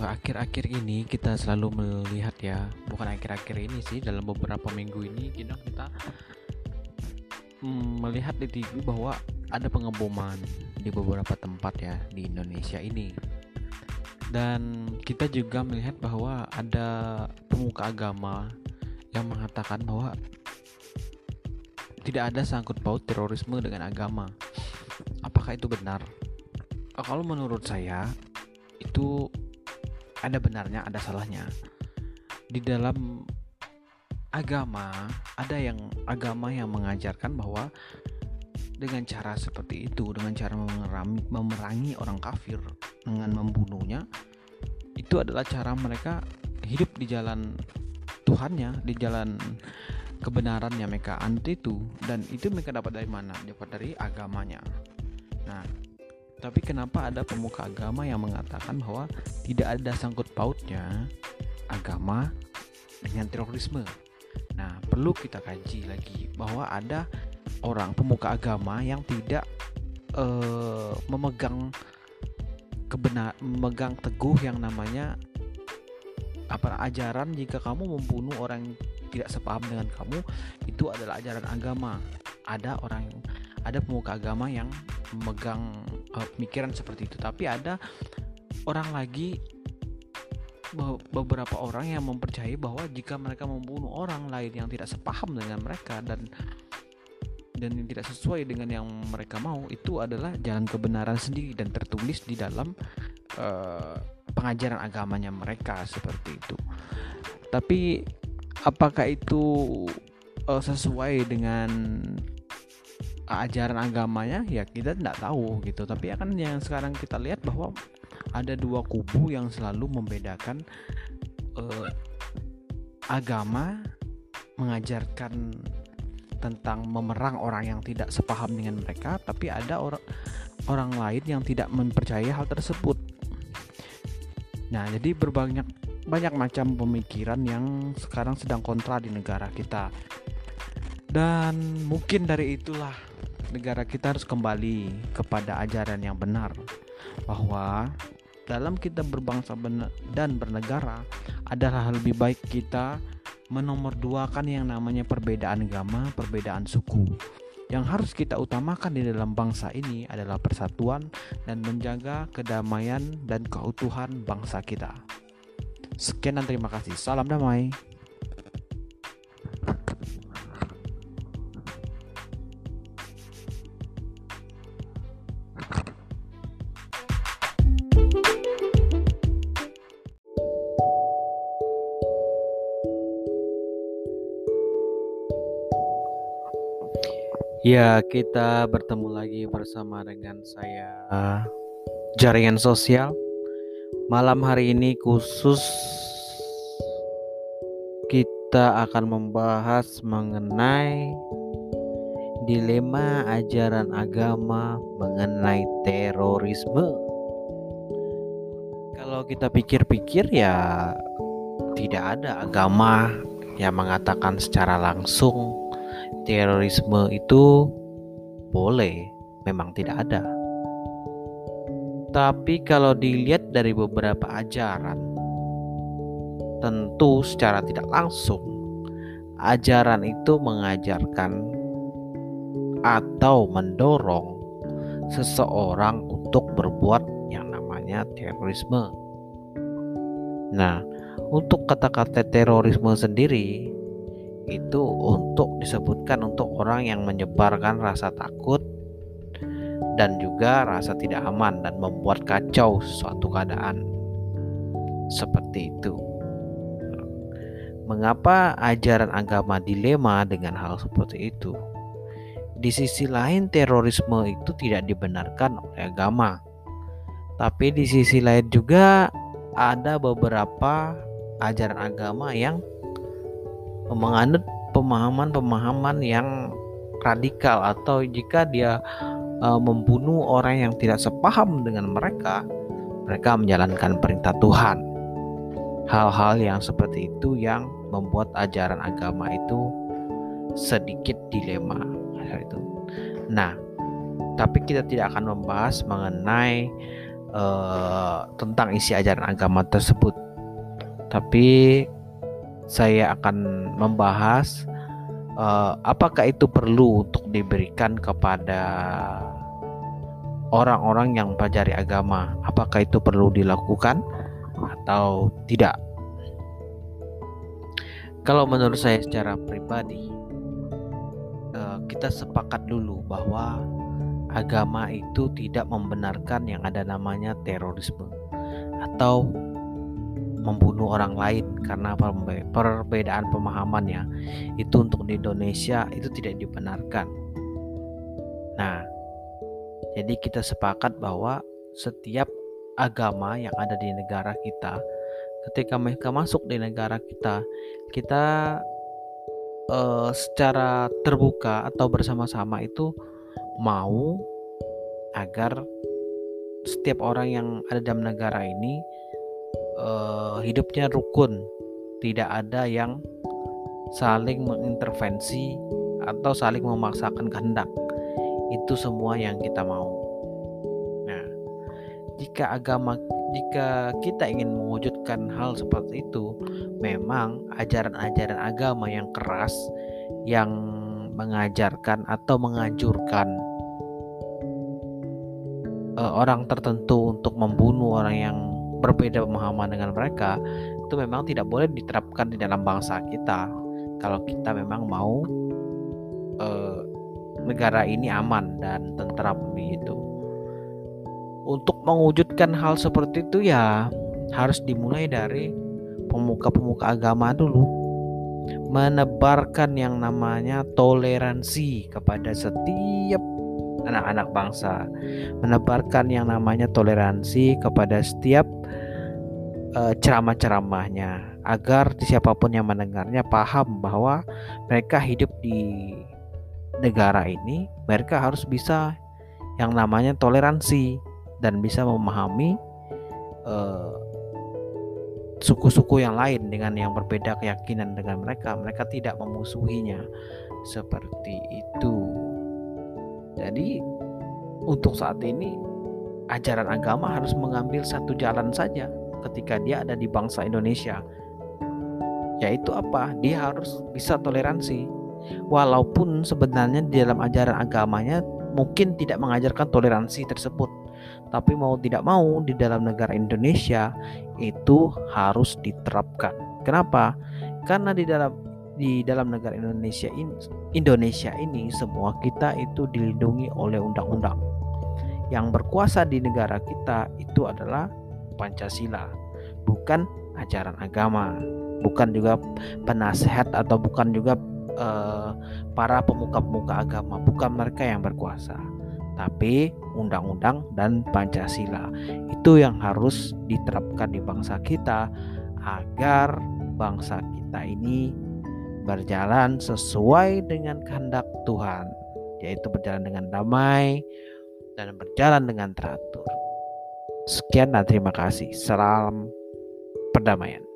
Eh, akhir-akhir ini kita selalu melihat ya, bukan akhir-akhir ini sih, dalam beberapa minggu ini kita kita mm, melihat di TV bahwa ada pengeboman di beberapa tempat ya di Indonesia ini. Dan kita juga melihat bahwa ada pemuka agama yang mengatakan bahwa tidak ada sangkut paut terorisme dengan agama. Apakah itu benar? Kalau menurut saya, itu ada benarnya, ada salahnya. Di dalam agama, ada yang agama yang mengajarkan bahwa dengan cara seperti itu, dengan cara memerangi, memerangi orang kafir dengan membunuhnya, itu adalah cara mereka hidup di jalan Tuhannya, di jalan kebenaran yang mereka anti itu dan itu mereka dapat dari mana? Dapat dari agamanya. Nah, tapi kenapa ada pemuka agama yang mengatakan bahwa tidak ada sangkut pautnya agama dengan terorisme? Nah, perlu kita kaji lagi bahwa ada orang pemuka agama yang tidak uh, memegang kebenar memegang teguh yang namanya apa ajaran jika kamu membunuh orang yang tidak sepaham dengan kamu itu adalah ajaran agama. Ada orang ada pemuka agama yang memegang uh, pemikiran seperti itu tapi ada orang lagi beberapa orang yang mempercayai bahwa jika mereka membunuh orang lain yang tidak sepaham dengan mereka dan dan yang tidak sesuai dengan yang mereka mau itu adalah jalan kebenaran sendiri dan tertulis di dalam uh, pengajaran agamanya mereka seperti itu. Tapi apakah itu uh, sesuai dengan ajaran agamanya ya kita tidak tahu gitu. Tapi akan yang sekarang kita lihat bahwa ada dua kubu yang selalu membedakan uh, agama mengajarkan tentang memerang orang yang tidak sepaham dengan mereka tapi ada orang orang lain yang tidak mempercayai hal tersebut. Nah jadi berbanyak banyak macam pemikiran yang sekarang sedang kontra di negara kita dan mungkin dari itulah negara kita harus kembali kepada ajaran yang benar bahwa dalam kita berbangsa dan bernegara adalah lebih baik kita menomorduakan yang namanya perbedaan agama, perbedaan suku. Yang harus kita utamakan di dalam bangsa ini adalah persatuan dan menjaga kedamaian dan keutuhan bangsa kita. Sekian dan terima kasih. Salam damai. Ya, kita bertemu lagi bersama dengan saya Jaringan Sosial. Malam hari ini khusus kita akan membahas mengenai dilema ajaran agama mengenai terorisme. Kalau kita pikir-pikir ya tidak ada agama yang mengatakan secara langsung terorisme itu boleh, memang tidak ada. Tapi kalau dilihat dari beberapa ajaran, tentu secara tidak langsung ajaran itu mengajarkan atau mendorong seseorang untuk berbuat yang namanya terorisme. Nah, untuk kata-kata terorisme sendiri itu untuk disebutkan untuk orang yang menyebarkan rasa takut dan juga rasa tidak aman dan membuat kacau suatu keadaan seperti itu. Mengapa ajaran agama dilema dengan hal seperti itu? Di sisi lain, terorisme itu tidak dibenarkan oleh agama, tapi di sisi lain juga ada beberapa ajaran agama yang menganut pemahaman-pemahaman yang radikal atau jika dia uh, membunuh orang yang tidak sepaham dengan mereka, mereka menjalankan perintah Tuhan. Hal-hal yang seperti itu yang membuat ajaran agama itu sedikit dilema itu. Nah, tapi kita tidak akan membahas mengenai uh, tentang isi ajaran agama tersebut. Tapi saya akan membahas uh, apakah itu perlu untuk diberikan kepada orang-orang yang mempelajari agama. Apakah itu perlu dilakukan atau tidak? Kalau menurut saya secara pribadi, uh, kita sepakat dulu bahwa agama itu tidak membenarkan yang ada namanya terorisme atau membunuh orang lain karena perbedaan pemahamannya itu untuk di Indonesia itu tidak dibenarkan. Nah, jadi kita sepakat bahwa setiap agama yang ada di negara kita ketika mereka masuk di negara kita, kita uh, secara terbuka atau bersama-sama itu mau agar setiap orang yang ada dalam negara ini uh, hidupnya rukun, tidak ada yang saling mengintervensi atau saling memaksakan kehendak. Itu semua yang kita mau. Nah, jika agama jika kita ingin mewujudkan hal seperti itu, memang ajaran-ajaran agama yang keras yang mengajarkan atau menganjurkan uh, orang tertentu untuk membunuh orang yang berbeda pemahaman dengan mereka itu memang tidak boleh diterapkan di dalam bangsa kita. Kalau kita memang mau uh, negara ini aman dan tentram begitu. Untuk mewujudkan hal seperti itu ya harus dimulai dari pemuka-pemuka agama dulu. Menebarkan yang namanya toleransi kepada setiap anak-anak bangsa, menebarkan yang namanya toleransi kepada setiap uh, ceramah-ceramahnya agar siapa pun yang mendengarnya paham bahwa mereka hidup di negara ini, mereka harus bisa yang namanya toleransi dan bisa memahami uh, suku-suku yang lain dengan yang berbeda keyakinan dengan mereka, mereka tidak memusuhinya seperti itu. Jadi untuk saat ini ajaran agama harus mengambil satu jalan saja ketika dia ada di bangsa Indonesia. Yaitu apa? Dia harus bisa toleransi. Walaupun sebenarnya di dalam ajaran agamanya mungkin tidak mengajarkan toleransi tersebut tapi mau tidak mau di dalam negara Indonesia itu harus diterapkan. Kenapa? Karena di dalam di dalam negara Indonesia ini Indonesia ini semua kita itu dilindungi oleh undang-undang. Yang berkuasa di negara kita itu adalah Pancasila, bukan ajaran agama, bukan juga penasehat atau bukan juga uh, para pemuka-pemuka agama, bukan mereka yang berkuasa tapi undang-undang dan Pancasila. Itu yang harus diterapkan di bangsa kita agar bangsa kita ini berjalan sesuai dengan kehendak Tuhan, yaitu berjalan dengan damai dan berjalan dengan teratur. Sekian dan terima kasih. Salam perdamaian.